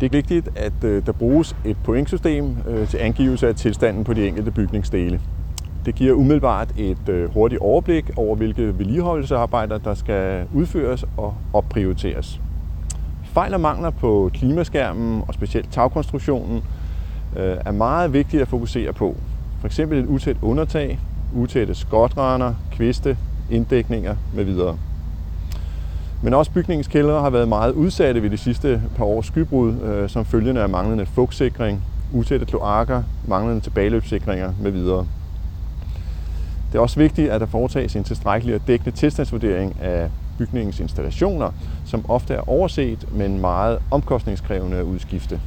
Det er vigtigt, at øh, der bruges et pointsystem øh, til angivelse af tilstanden på de enkelte bygningsdele. Det giver umiddelbart et øh, hurtigt overblik over, hvilke vedligeholdelsesarbejder, der skal udføres og opprioriteres. Fejl og mangler på klimaskærmen og specielt tagkonstruktionen er meget vigtigt at fokusere på. For eksempel et utæt undertag, utætte skotrander, kviste, inddækninger med videre. Men også bygningens kældre har været meget udsatte ved de sidste par års skybrud, øh, som følgende af manglende fugtsikring, utætte kloakker, manglende tilbageløbssikringer med videre. Det er også vigtigt, at der foretages en tilstrækkelig og dækkende tilstandsvurdering af bygningens installationer, som ofte er overset, men meget omkostningskrævende at udskifte.